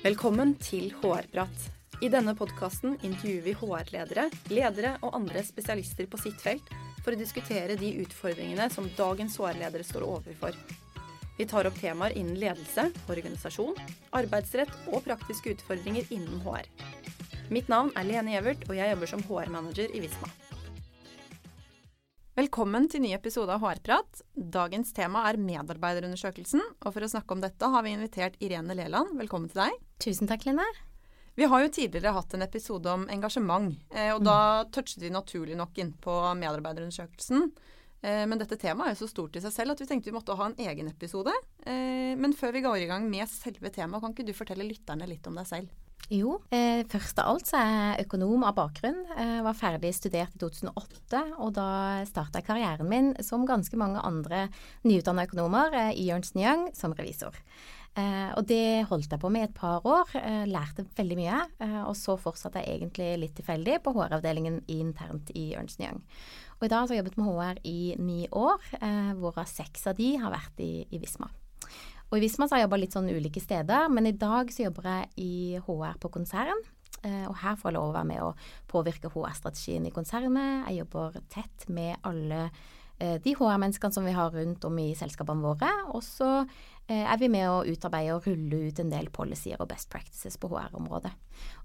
Velkommen til HR-prat. I denne podkasten intervjuer vi HR-ledere, ledere og andre spesialister på sitt felt for å diskutere de utfordringene som dagens HR-ledere står overfor. Vi tar opp temaer innen ledelse, organisasjon, arbeidsrett og praktiske utfordringer innen HR. Mitt navn er Lene Gjevert, og jeg jobber som HR-manager i Visma. Velkommen til ny episode av HR-prat. Dagens tema er medarbeiderundersøkelsen. Og for å snakke om dette har vi invitert Irene Leland. Velkommen til deg. Tusen takk, Line. Vi har jo tidligere hatt en episode om engasjement, eh, og da touchet vi naturlig nok inn på medarbeiderundersøkelsen. Eh, men dette temaet er jo så stort i seg selv at vi tenkte vi måtte ha en egen episode. Eh, men før vi går i gang med selve temaet, kan ikke du fortelle lytterne litt om deg selv? Jo, eh, først av alt så er jeg økonom av bakgrunn. Jeg var ferdig studert i 2008, og da starta jeg karrieren min som ganske mange andre nyutdanna økonomer i Ernst Young som revisor. Eh, og det holdt jeg på med i et par år. Eh, lærte veldig mye. Eh, og så fortsatte jeg egentlig litt tilfeldig på HR-avdelingen internt i Ernst Young. Og i dag har jeg jobbet med HR i ni år, eh, hvorav seks av de har vært i, i Visma. Og i Visma så har jeg jobba litt sånn ulike steder, men i dag så jobber jeg i HR på konsern. Eh, og her får jeg lov å være med å påvirke HR-strategien i konsernet. Jeg jobber tett med alle eh, de HR-menneskene som vi har rundt om i selskapene våre. Og så er vi med å utarbeide og rulle ut en del policies og best practices på HR-området.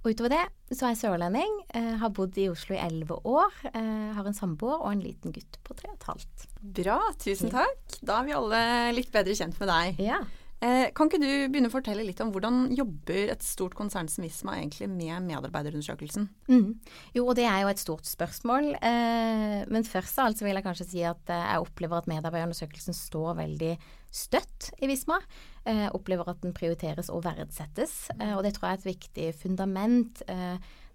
Og utover det så er jeg sørlending, eh, har bodd i Oslo i elleve år, eh, har en samboer og en liten gutt på tre og et halvt. Bra, tusen takk. Da er vi alle litt bedre kjent med deg. Ja. Eh, kan ikke du begynne å fortelle litt om hvordan jobber et stort konsern som Visma egentlig med medarbeiderundersøkelsen? Mm. Jo, og det er jo et stort spørsmål. Eh, men først av alt så vil jeg kanskje si at eh, jeg opplever at medarbeiderundersøkelsen står veldig støtt i Visma. Opplever at den prioriteres og verdsettes, og det tror jeg er et viktig fundament.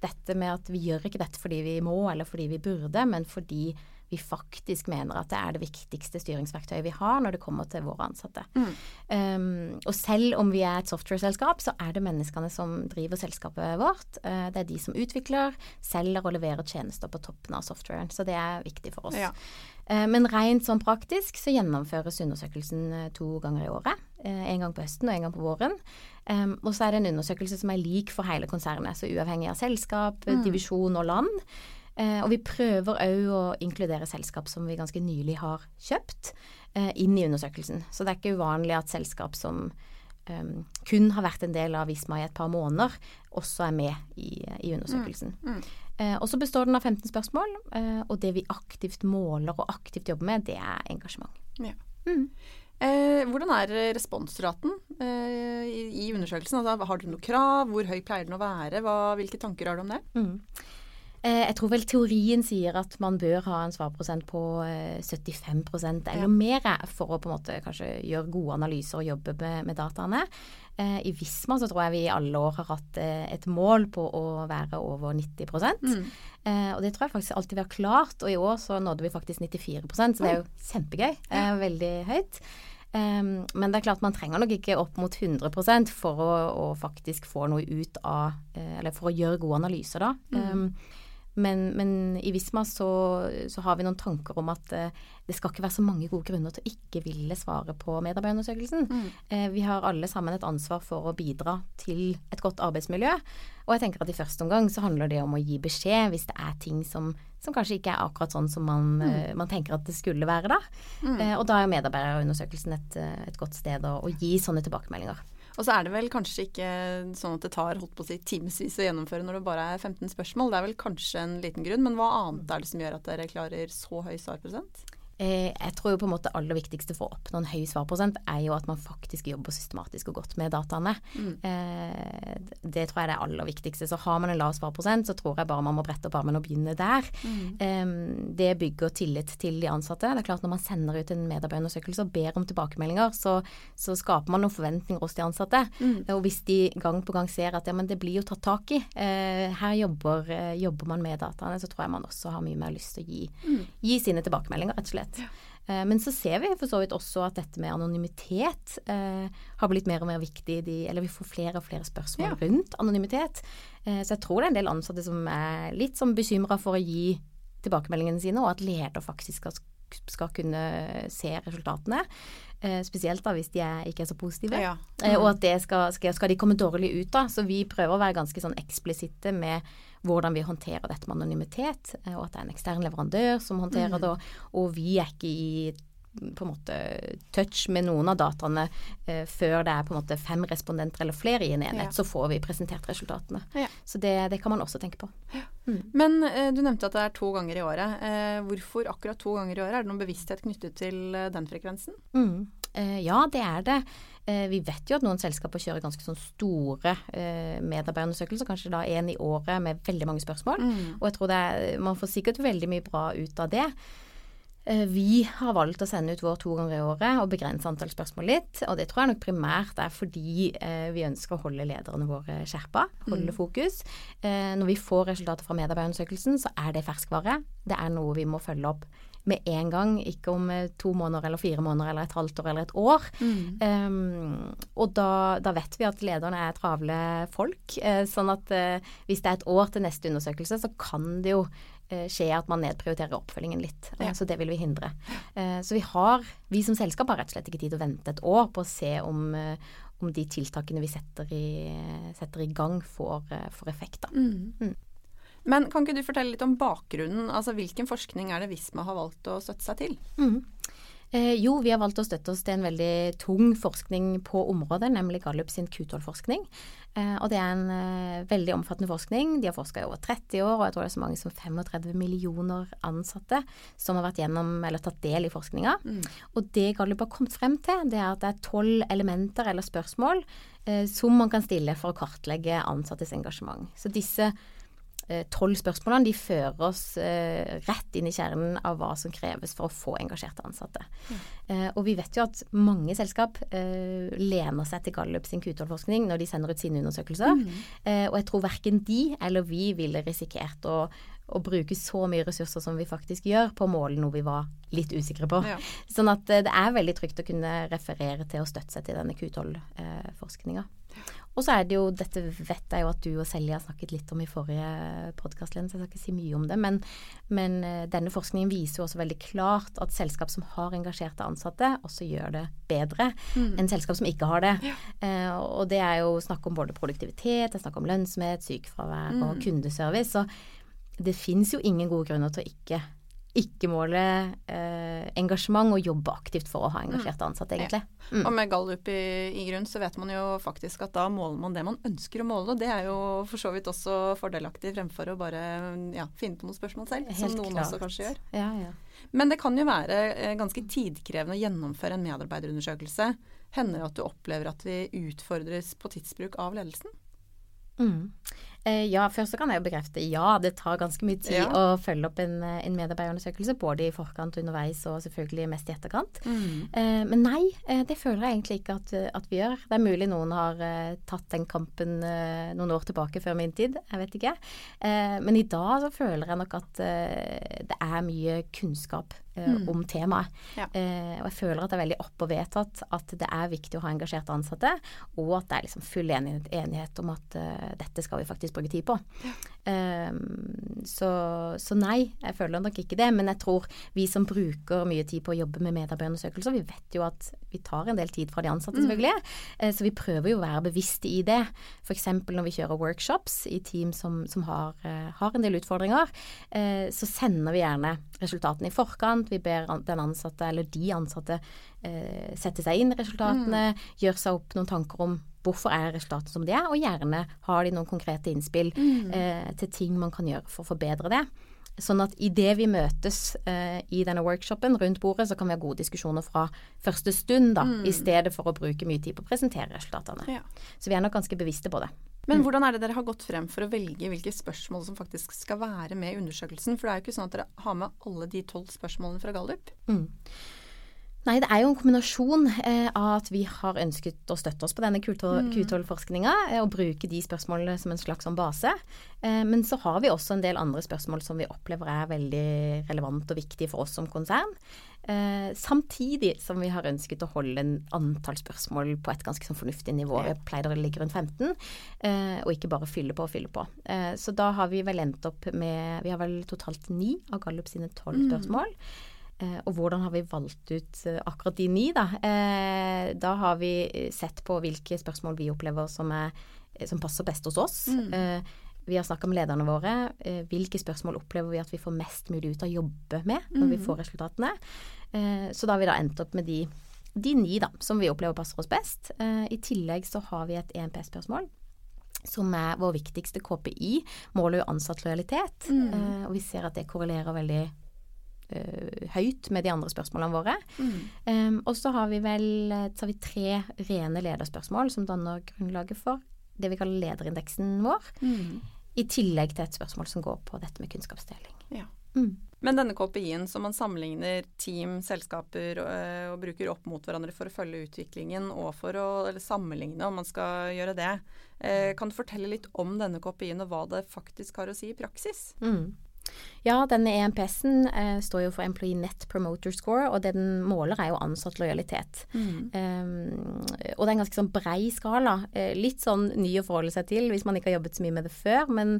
Dette med at vi gjør ikke dette fordi vi må eller fordi vi burde, men fordi vi faktisk mener at det er det viktigste styringsverktøyet vi har når det kommer til våre ansatte. Mm. Um, og selv om vi er et software-selskap, så er det menneskene som driver selskapet vårt. Uh, det er de som utvikler, selger og leverer tjenester på toppen av softwaren. Så det er viktig for oss. Ja. Uh, men rent sånn praktisk så gjennomføres undersøkelsen uh, to ganger i året. En gang på høsten og en gang på våren. Um, og så er det en undersøkelse som er lik for hele konsernet, så uavhengig av selskap, mm. divisjon og land. Eh, og vi prøver òg å inkludere selskap som vi ganske nylig har kjøpt, eh, inn i undersøkelsen. Så det er ikke uvanlig at selskap som eh, kun har vært en del av Visma i et par måneder, også er med i, i undersøkelsen. Mm. Mm. Eh, og så består den av 15 spørsmål, eh, og det vi aktivt måler og aktivt jobber med, det er engasjement. Ja. Mm. Eh, hvordan er responsraten eh, i, i, undersøkelsen? Altså, har dere noe krav? Hvor høy pleier den å være? Hva, hvilke tanker har du om det? Mm. Eh, jeg tror vel teorien sier at man bør ha en svarprosent på 75 eh, eller ja. mer for å på en måte kanskje gjøre gode analyser og jobbe med, med dataene. Eh, I Visma så tror jeg vi i alle år har hatt et mål på å være over 90 mm. Og det tror jeg faktisk alltid vi har klart, og i år så nådde vi faktisk 94% så det er jo kjempegøy. Veldig høyt. Um, men det er klart man trenger nok ikke opp mot 100% for å, å, faktisk få noe ut av Eller for å gjøre gode analyser, da. Mm. Um, men, men, i Visma så, så, har vi noen tanker om at eh, det skal ikke være så mange gode grunner til å ikke ville svare på medarbeiderundersøkelsen. Mm. Eh, vi har alle sammen et ansvar for å bidra til et godt arbeidsmiljø. Og jeg tenker at i første omgang så handler det om å gi beskjed hvis det er ting som, som kanskje ikke er akkurat sånn som man, mm. eh, man tenker at det skulle være da. Mm. Eh, og da er medarbeiderundersøkelsen et, eh, et godt sted å, å gi sånne tilbakemeldinger. Og så er det vel kanskje ikke sånn at det tar holdt på å si, timevis å gjennomføre når det bare er 15 spørsmål. Det er vel kanskje en liten grunn, men hva annet er det som gjør at dere klarer så høy svarprosent? Eh, jeg tror jo på en måte det aller viktigste for å oppnå en høy svarprosent er jo at man faktisk jobber systematisk og godt med dataene. Mm. Eh, det tror jeg er det aller viktigste. Så har man en lav svarprosent, så tror jeg bare man må brette opp armen og begynne der. Mm. Det bygger tillit til de ansatte. Det er klart Når man sender ut en medarbeiderundersøkelse og ber om tilbakemeldinger, så, så, skaper man noen forventninger hos de ansatte. Mm. Og hvis de gang på gang ser at ja, men det blir jo tatt tak i, eh, her jobber, jobber man med dataene, så tror jeg man også har mye mer lyst til å gi, mm. gi sine tilbakemeldinger, rett og slett anonymitet. Ja. Men så ser vi for så vidt også at dette med anonymitet eh, har blitt mer og mer viktig. De, eller vi får flere og flere spørsmål ja. rundt anonymitet. Eh, så jeg tror det er en del ansatte som er litt sånn bekymra for å gi tilbakemeldingene sine, og at leder faktisk skal, skal kunne se resultatene. Eh, spesielt da hvis de er, ikke er så positive. Ja. Eh, og at det skal, skal, skal, de komme dårlig ut da. Så vi prøver å være ganske sånn eksplisitte med hvordan vi håndterer dette med anonymitet, eh, og at det er en ekstern leverandør som håndterer mm. det. Og vi er ikke i på en måte touch med noen av dataene eh, før det er på en måte fem respondenter eller flere i en enhet, ja. så får vi presentert resultatene. Ja. Så det, det, kan man også tenke på. Ja. Mm. Men eh, du nevnte at det er to ganger i året. Eh, hvorfor akkurat to ganger i året? Er det noen bevissthet knyttet til eh, den frekvensen? Mm. Eh, ja, det er det. Eh, vi vet jo at noen selskaper kjører ganske sånn store medarbeiderundersøkelser, kanskje da én i året med veldig mange spørsmål. Mm. Og jeg tror er, man får sikkert veldig mye bra ut av det. Eh, vi har valgt å sende ut vår to ganger i året og begrense antall spørsmål litt. Og det tror jeg nok primært er fordi eh, vi ønsker å holde lederne våre skjerpa, holde mm. fokus. Eh, når vi får resultater fra medarbeiderundersøkelsen, så er det ferskvare. Det er noe vi må følge opp med en gang, ikke om to måneder eller fire måneder eller et halvt år eller et år. Mm. Um, og da, da, vet vi at lederne er travle folk. Sånn at hvis det er et år til neste undersøkelse, så kan det jo skje at man nedprioriterer oppfølgingen litt. Ja. Så det vil vi hindre. Eh, så vi har, vi som selskap har rett og slett ikke tid til å vente et år på å se om, eh, om de tiltakene vi setter i, setter i gang, får, får effekt. Mm. Mm. Men kan ikke du fortelle litt om bakgrunnen? Altså Hvilken forskning er det Visma har valgt å støtte seg til? Mm. Eh, jo, vi har valgt å støtte oss til en veldig tung forskning på området, nemlig Gallup sin Q12-forskning. Eh, og det er en eh, veldig omfattende forskning. De har forska i over 30 år, og jeg tror det er så mange som 35 millioner ansatte som har vært gjennom eller tatt del i forskninga. Mm. Og det Gallup har kommet frem til, det er at det er tolv elementer eller spørsmål eh, som man kan stille for å kartlegge ansattes engasjement. Så disse tolv spørsmålene de fører oss eh, rett inn i kjernen av hva som kreves for å få engasjerte ansatte. Mm. Eh, og vi vet jo at mange selskap eh, lener seg til Gallup sin Q12-forskning når de sender ut sine undersøkelser. Mm. Eh, og jeg tror verken de eller vi ville risikert å, å bruke så mye ressurser som vi faktisk gjør, på å måle noe vi var litt usikre på. Ja. Sånn at eh, det er veldig trygt å kunne referere til og støtte seg til denne Q12-forskninga. Og så er det jo, dette vet jeg jo at du og Selje har snakket litt om i forrige podkast, så jeg skal ikke si mye om det. Men, men, eh, denne forskningen viser jo også veldig klart at selskap som har engasjerte ansatte, også gjør det bedre mm. enn selskap som ikke har det. Ja. Eh, og det er jo snakk om både produktivitet, det er snakk om lønnsomhet, sykefravær mm. og kundeservice. Så det fins jo ingen gode grunner til å ikke ikke måle eh, engasjement og jobbe aktivt for å ha engasjerte ansatte, egentlig. Mm. Og med Gallup i, i, grunn, så vet man jo faktisk at da måler man det man ønsker å måle. Og det er jo for så vidt også fordelaktig fremfor å bare ja, finne på noen spørsmål selv, Helt som noen klart. også kanskje gjør. Ja, ja. Men det kan jo være eh, ganske tidkrevende å gjennomføre en medarbeiderundersøkelse. Hender det at du opplever at vi utfordres på tidsbruk av ledelsen? Mm. Eh, ja, først så kan jeg jo bekrefte ja, det tar ganske mye tid ja. å følge opp en, eh, en medarbeiderundersøkelse. Både i forkant og underveis, og selvfølgelig mest i etterkant. Mm. Eh, men nei, eh, det føler jeg egentlig ikke at, at, vi gjør. Det er mulig noen har eh, tatt den kampen eh, noen år tilbake før min tid, jeg vet ikke. men i dag så føler jeg nok at det er mye kunnskap mm. om temaet. Ja. og jeg føler at det er veldig opp og vedtatt at det er viktig å ha engasjerte ansatte, og at det er liksom full enighet, enighet om at dette skal vi faktisk tid på. Um, så, så, nei, jeg føler nok ikke det. Men jeg tror vi som bruker mye tid på å jobbe med medarbeiderundersøkelser, vi vet jo at vi tar en del tid fra de ansatte, mm. selvfølgelig. Mm. Uh, så vi prøver jo å være bevisste i det. F.eks. når vi kjører workshops i team som, som har, uh, har, en del utfordringer, uh, så sender vi gjerne resultatene i forkant. Vi ber den ansatte, eller de ansatte, sette seg inn i resultatene, mm. gjøre seg opp noen tanker om hvorfor er resultatene som de er, og gjerne har de noen konkrete innspill mm. eh, til ting man kan gjøre for å forbedre det. Sånn at idet vi møtes eh, i denne workshopen rundt bordet, så kan vi ha gode diskusjoner fra første stund, da, mm. i stedet for å bruke mye tid på å presentere resultatene. Ja. Så vi er nok ganske bevisste på det. Men mm. hvordan er det dere har gått frem for å velge hvilke spørsmål som faktisk skal være med i undersøkelsen? For det er jo ikke sånn at dere har med alle de tolv spørsmålene fra Gallup. Mm. Nei, det er jo en kombinasjon eh, av at vi har ønsket å støtte oss på denne Q12-forskninga eh, og bruke de spørsmålene som en slags sånn base. Eh, men så har vi også en del andre spørsmål som vi opplever er veldig relevant og viktige for oss som konsern. Eh, samtidig som vi har ønsket å holde en antall spørsmål på et ganske sånn fornuftig nivå. Vi pleier å ligge rundt 15, eh, og ikke bare fylle på og fylle på. Eh, så da har vi vel endt opp med Vi har vel totalt ni av Gallup sine tolv spørsmål. Mm. Eh, og hvordan har vi valgt ut eh, akkurat de ni, da? Eh, da har vi sett på hvilke spørsmål vi opplever som, er, som passer best hos oss. Mm. Vi har snakka med lederne våre. Hvilke spørsmål opplever vi at vi får mest mulig ut av å jobbe med når mm. vi får resultatene? Så da har vi da endt opp med de, de ni da, som vi opplever passer oss best. I tillegg så har vi et EMP-spørsmål som er vår viktigste KPI, måler jo ansatt lojalitet. Mm. og vi ser at det korrelerer veldig høyt med de andre spørsmålene våre. Mm. Um, og så har vi vel så har vi tre rene lederspørsmål som danner grunnlaget for det vi kaller lederindeksen vår. Mm. I tillegg til et spørsmål som går på dette med kunnskapsdeling. Ja. Mm. Men denne KPI-en som man sammenligner team, selskaper og, øh, og, bruker opp mot hverandre for å følge utviklingen og for å sammenligne om man skal gjøre det, eh, kan du fortelle litt om denne KPI-en og hva det faktisk har å si i praksis? Mm. Ja, denne EMPS-en eh, står jo for Employee Net Promoter Score, og det den måler er jo ansatt lojalitet. Mm. Um, og det er en ganske sånn brei skala. Eh, litt sånn ny å forholde seg til hvis man ikke har jobbet så mye med det før, men,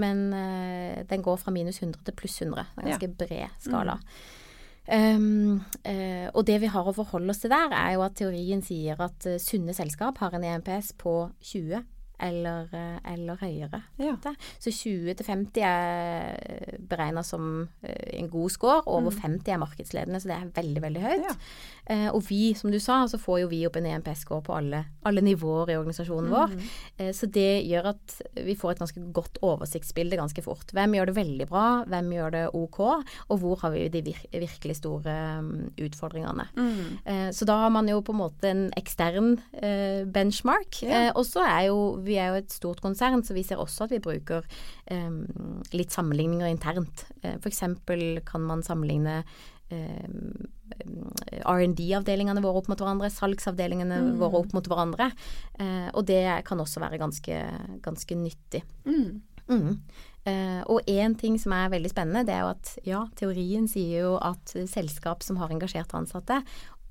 men eh, den går fra minus 100 til pluss 100. Det er en ganske ja. bred skala. Mm. Um, uh, og det vi har å forholde oss til der, er jo at teorien sier at uh, sunne selskap har en EMPS på 20 eller, eh, eller høyere. Ja. Så 20 til 50 er beregna som eh, en god score. Over mm. 50 er markedsledende, så det er veldig, veldig høyt. Ja. Eh, og vi, som du sa, så får jo vi opp en EMP-score på alle, alle, nivåer i organisasjonen mm. vår. Eh, så det gjør at vi får et ganske godt oversiktsbilde ganske fort. Hvem gjør det veldig bra, hvem gjør det OK, og hvor har vi de vir virkelig store um, utfordringene. Mm. Eh, så da har man jo på en måte en ekstern eh, benchmark. Ja. og så er jo vi vi er jo et stort konsern, så vi ser også at vi bruker eh, litt sammenligninger internt. Eh, F.eks. kan man sammenligne eh, R&D-avdelingene våre opp mot hverandre, salgsavdelingene mm. våre opp mot hverandre. Uh, og det kan også være ganske, ganske nyttig. Mm. Mm. Uh, og én ting som er veldig spennende, det er jo at ja, teorien sier jo at selskap som har engasjerte ansatte,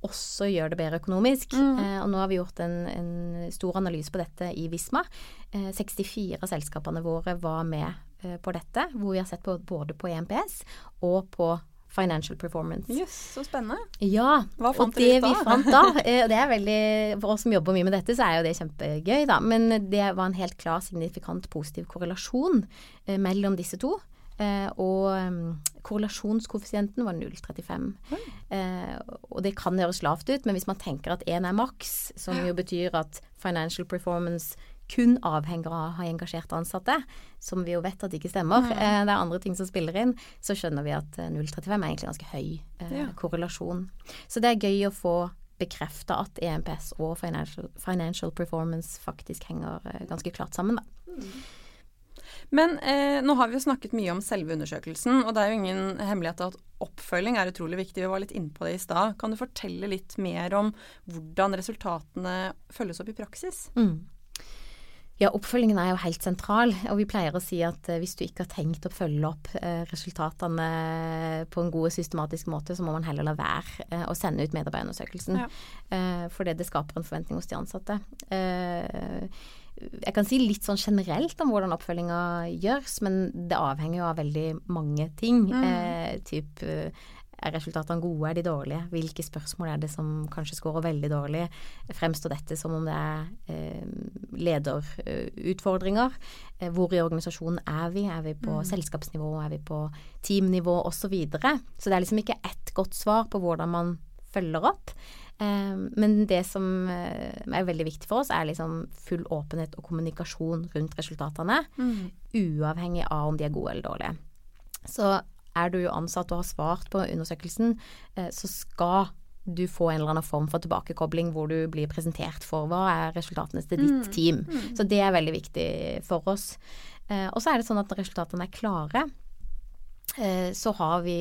også gjør det bedre økonomisk. Mm. Eh, og nå har vi gjort en, en, stor analyse på dette i Visma. Eh, 64 av selskapene våre var med eh, på dette, hvor vi har sett på, både på EMPS og på Financial Performance. Jøss, yes, så spennende. Ja. Hva fant dere ut da? vi fant da, eh, det er veldig, For oss som jobber mye med dette, så er jo det kjempegøy, da. Men det var en helt klar signifikant positiv korrelasjon eh, mellom disse to. Eh, og korrelasjonskoeffisienten var 0,35. Eh, og det kan høres lavt ut, men hvis man tenker at én er maks, som jo betyr at financial performance kun avhenger av å ha engasjerte ansatte, som vi jo vet at det ikke stemmer, mm. eh, det er andre ting som spiller inn, så skjønner vi at 0,35 er egentlig ganske høy eh, ja. korrelasjon. Så det er gøy å få bekrefta at EMPS og financial, financial performance faktisk henger eh, ganske klart sammen, da. Mm. Men eh, nå har vi jo snakket mye om selve undersøkelsen, og det er jo ingen hemmelighet at oppfølging er utrolig viktig. Vi var litt inne på det i stad. Kan du fortelle litt mer om hvordan resultatene følges opp i praksis? Mm. Ja, oppfølgingen er jo helt sentral. Og vi pleier å si at uh, hvis du ikke har tenkt å følge opp uh, resultatene på en god og systematisk måte, så må man heller la være å sende ut medarbeiderundersøkelsen. Ja. For det skaper en forventning hos de ansatte. Jeg kan si litt sånn generelt om hvordan oppfølginga gjøres, men det avhenger jo av veldig mange ting. Mm. Eh, typ, eh, er resultatene gode, er de dårlige? Hvilke spørsmål er det som kanskje scorer veldig dårlig? Fremstår dette som om det er eh, lederutfordringer? Eh, hvor i organisasjonen er vi? Er vi på mm. selskapsnivå? Er vi på teamnivå? Osv. Så, videre. så det er liksom ikke ett godt svar på hvordan man følger opp. Eh, men det som eh, er veldig viktig for oss, er liksom full åpenhet og kommunikasjon rundt resultatene. Mm. Uavhengig av om de er gode eller dårlige. Så er du jo ansatt og har svart på undersøkelsen, eh, så skal du få en eller annen form for tilbakekobling hvor du blir presentert for hva er resultatene til ditt mm. team. Mm. Så det er veldig viktig for oss. Og så er det sånn at når resultatene er klare, så har vi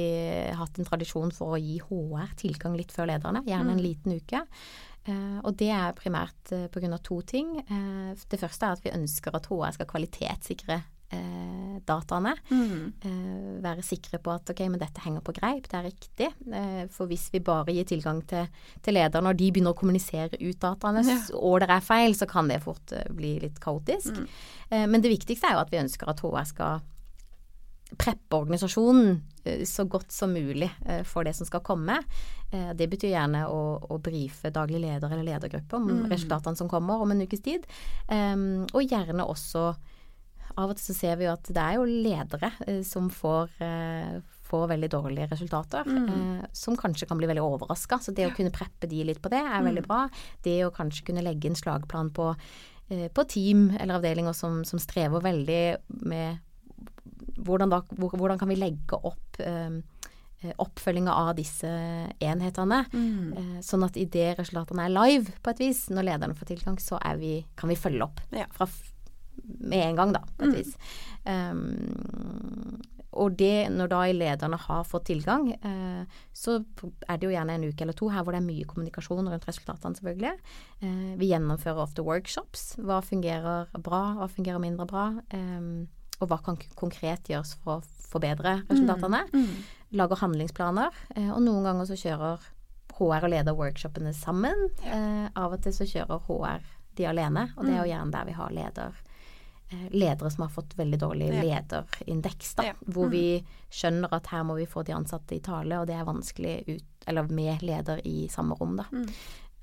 hatt en tradisjon for å gi HR tilgang litt før lederne, gjerne en liten uke. Eh, og det er primært eh, pga. to ting. Eh, det første er at vi ønsker at HR skal kvalitetssikre eh, dataene. Mm. være sikre på at ok, men dette henger på greip, det er riktig. Eh, for hvis vi bare gir tilgang til, til lederne, når de begynner å kommunisere ut dataene, Ja. og det er feil, så kan det fort eh, bli litt kaotisk. Mm. men det viktigste er jo at vi ønsker at HR skal preppe organisasjonen eh, så godt som mulig eh, for det som skal komme. Eh, Det betyr gjerne å, å brife daglig leder eller ledergruppe om resultatene som kommer om en ukes tid. Um, og gjerne også Av og til så ser vi jo at det er jo ledere som får, får veldig dårlige resultater, eh, som kanskje kan bli veldig overraska. Så det å kunne preppe de litt på det er veldig bra. Det å kanskje kunne legge en slagplan på, på team eller avdelinger som, som strever veldig med hvordan, da, hvordan kan vi legge opp eh, oppfølginga av disse enhetene. Eh, sånn at idet resultatene er live på et vis, når lederne får tilgang, så vi, kan vi følge opp Ja. med en gang, da, på et vis. Um, og det, når da lederne har fått tilgang, eh, så er det jo gjerne en uke eller to her hvor det er mye kommunikasjon rundt resultatene, selvfølgelig. Eh, vi gjennomfører ofte workshops. Hva fungerer bra, hva fungerer mindre bra? Um, og hva kan konkret gjøres for å forbedre resultatene? Lager handlingsplaner. Eh, og noen ganger så kjører HR og leder workshopene sammen. Eh, av og til så kjører HR de alene, og det er jo gjerne der vi har leder, eh, ledere som har fått veldig dårlig Ja. lederindeks, da. Ja. Hvor vi skjønner at her må vi få de ansatte i tale, og det er vanskelig ut, eller med leder i samme rom, da.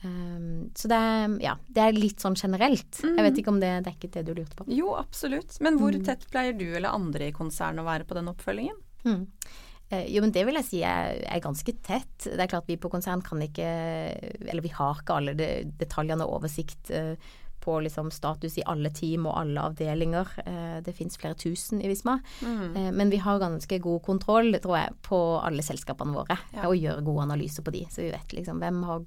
Um, så det er, ja, det er litt sånn generelt. Jeg vet ikke om det dekket det du lurte på. Jo, absolutt. Men hvor tett pleier du eller andre i konsernet å være på den oppfølgingen? Mm. Uh, Jo, men det vil jeg si er, er ganske tett. Det er klart vi på konsern kan ikke Eller vi har ikke alle de, detaljene og oversikt eh, på liksom status i alle team og alle avdelinger. Eh, det finnes flere tusen i Visma. Eh, men vi har ganske god kontroll, tror jeg, på alle selskapene våre. Ja. Og gjør gode analyser på de. Så vi vet liksom hvem har,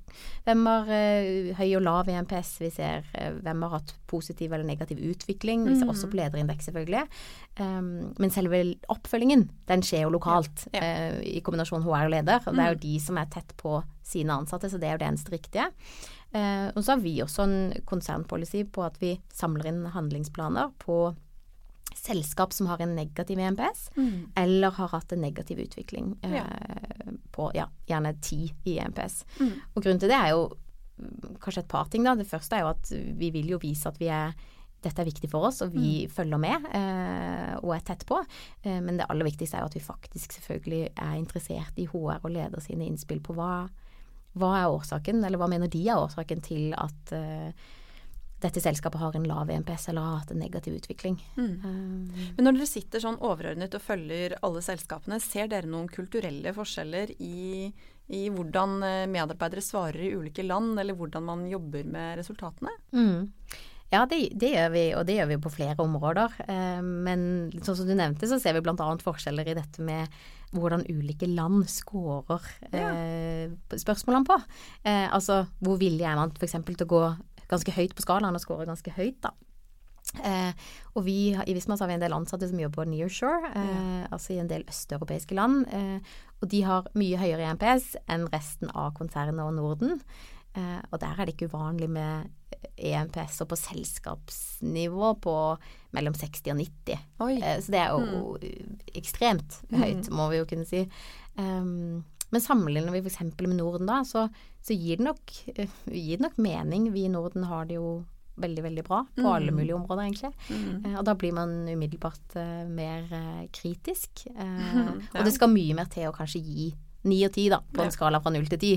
hvem har eh, høy og lav EMPS. Vi ser hvem har hatt positiv eller negativ utvikling. Vi ser også på lederindeks, selvfølgelig. Um, men selve oppfølgingen, den skjer jo lokalt Ja. eh, i kombinasjon HR og leder. Og det er jo de som er tett på sine ansatte, så det er jo det eneste riktige. Eh, og så har vi også en konsernpolicy på at vi samler inn handlingsplaner på selskap som har en negativ EMPS, eller har hatt en negativ utvikling eh, Ja. på ja, gjerne ti i EMPS. Mm. Og grunnen til det er jo mm, kanskje et par ting, da. Det første er jo at vi vil jo vise at vi er dette er viktig for oss, og vi følger med eh, og er tett på. Eh, men det aller viktigste er jo at vi faktisk selvfølgelig er interessert i HR og leder sine innspill på hva, hva er årsaken, eller hva mener de er årsaken til at uh, dette selskapet har en lav EMPS eller har hatt en negativ utvikling. Eh, Men når dere sitter sånn overordnet og følger alle selskapene, ser dere noen kulturelle forskjeller i, i hvordan eh, medarbeidere svarer i ulike land, eller hvordan man jobber med resultatene? Mm. Ja, det, det gjør vi, og det gjør vi på flere områder. Eh, men sånn som du nevnte, så ser vi bl.a. forskjeller i dette med hvordan ulike land scorer eh, spørsmålene på. Eh, altså hvor villig er man f.eks. til å gå ganske høyt på skalaen og score ganske høyt, da. Eh, og vi i Visma så har vi en del ansatte som jobber på nearshore, eh, altså i en del østeuropeiske land. Eh, og de har mye høyere NPS enn resten av konsernet og Norden. Eh, og der er det ikke uvanlig med EMPS-er på selskapsnivå på mellom 60 og 90. Oi. Eh, så det er jo ekstremt høyt, må vi jo kunne si. Um, men sammenligner vi f.eks. med Norden da, så, så gir, det nok, eh, gir det nok mening. Vi i Norden har det jo veldig, veldig bra på alle mulige områder, egentlig. Eh, og da blir man umiddelbart uh, mer kritisk. Ja. Og det skal mye mer til å kanskje gi ni og ti, da, på en skala fra null til ti.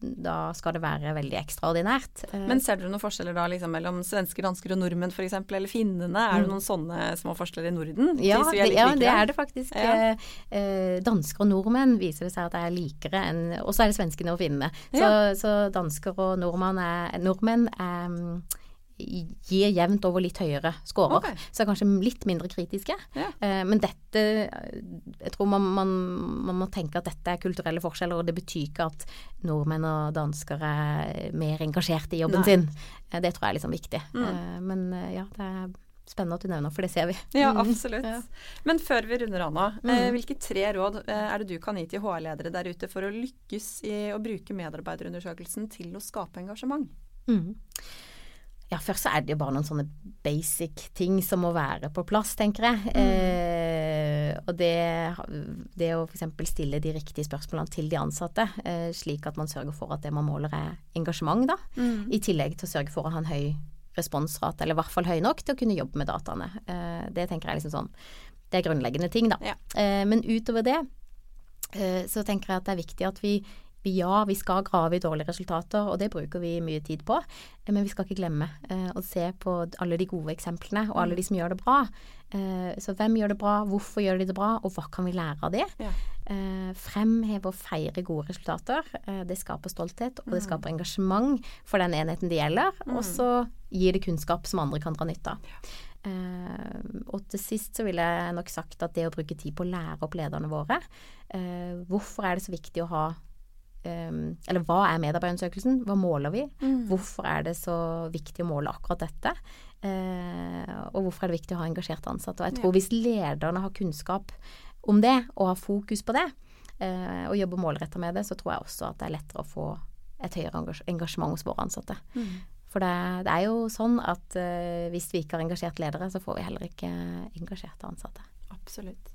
Da skal det være veldig ekstraordinært. Eh, Men ser dere noen forskjeller da liksom, mellom svensker, dansker og nordmenn f.eks., eller finnene? Er det noen sånne små forskjeller i Norden? Mm. ja, det, ja, det er det faktisk. Ja. Eh, eh, dansker og nordmenn viser det seg at det er likere enn Og så er det svenskene og finnene. Så, Ja. så dansker og er, nordmenn er, mm, gir jevnt over litt høyere scorer. Okay. Så er kanskje litt mindre kritiske. Ja. Eh, men dette Jeg tror man, man, man må tenke at dette er kulturelle forskjeller, og det betyr ikke at nordmenn og dansker er mer engasjert i jobben Nei. sin. Eh, det tror jeg er liksom viktig. Mm. Eh, men eh, ja, det er spennende at du nevner, for det ser vi. Ja, Mm. absolutt. Ja. Men før vi runder av nå, Mm. hvilke tre råd er det du kan gi til HR-ledere der ute for å lykkes i å bruke medarbeiderundersøkelsen til å skape engasjement? Mm. Ja, først så er det jo bare noen sånne basic ting som må være på plass, tenker jeg. Eh, og det, det å f.eks. stille de riktige spørsmålene til de ansatte, eh, slik at man sørger for at det man måler er engasjement, da. I tillegg til å sørge for å ha en høy responsrate, eller i hvert fall høy nok til å kunne jobbe med dataene. Eh, det tenker jeg er liksom sånn Det er grunnleggende ting, da. Ja. Eh, men utover det eh, så tenker jeg at det er viktig at vi, ja, vi skal grave i dårlige resultater, og det bruker vi mye tid på. eh, Men vi skal ikke glemme eh, å se på alle de gode eksemplene, og alle de som gjør det bra. Eh, så hvem gjør det bra, hvorfor gjør de det bra, og hva kan vi lære av det? Ja. Eh, fremheve og feire gode resultater. Det skaper stolthet, og det skaper engasjement for den enheten det gjelder. Og så gir det kunnskap som andre kan dra nytte av. Uh, og til sist så ville jeg nok sagt at det å bruke tid på å lære opp lederne våre uh, Hvorfor er det så viktig å ha um, Eller hva er medarbeiderundersøkelsen? Hva måler vi? Hvorfor er det så viktig å måle akkurat dette? Eh, og hvorfor er det viktig å ha engasjerte ansatte? Og jeg tror hvis lederne har kunnskap om det, og har fokus på det, eh, og jobber målretta med det, så tror jeg også at det er lettere å få et høyere engasjement hos våre ansatte. For det, det er jo sånn at uh, hvis vi ikke har engasjert ledere, så får vi heller ikke engasjerte ansatte. Absolutt.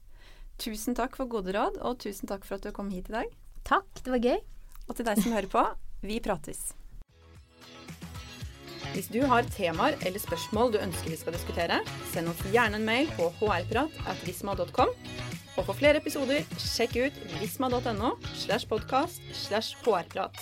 Tusen takk for gode råd, og tusen takk for at du kom hit i dag. Takk, det var gøy. Og til deg som hører på, vi prates. Hvis du har temaer eller spørsmål du ønsker vi skal diskutere, send oss gjerne en mail på hrprat.visma.com. Og for flere episoder, sjekk ut visma.no slash podkast slash hrprat.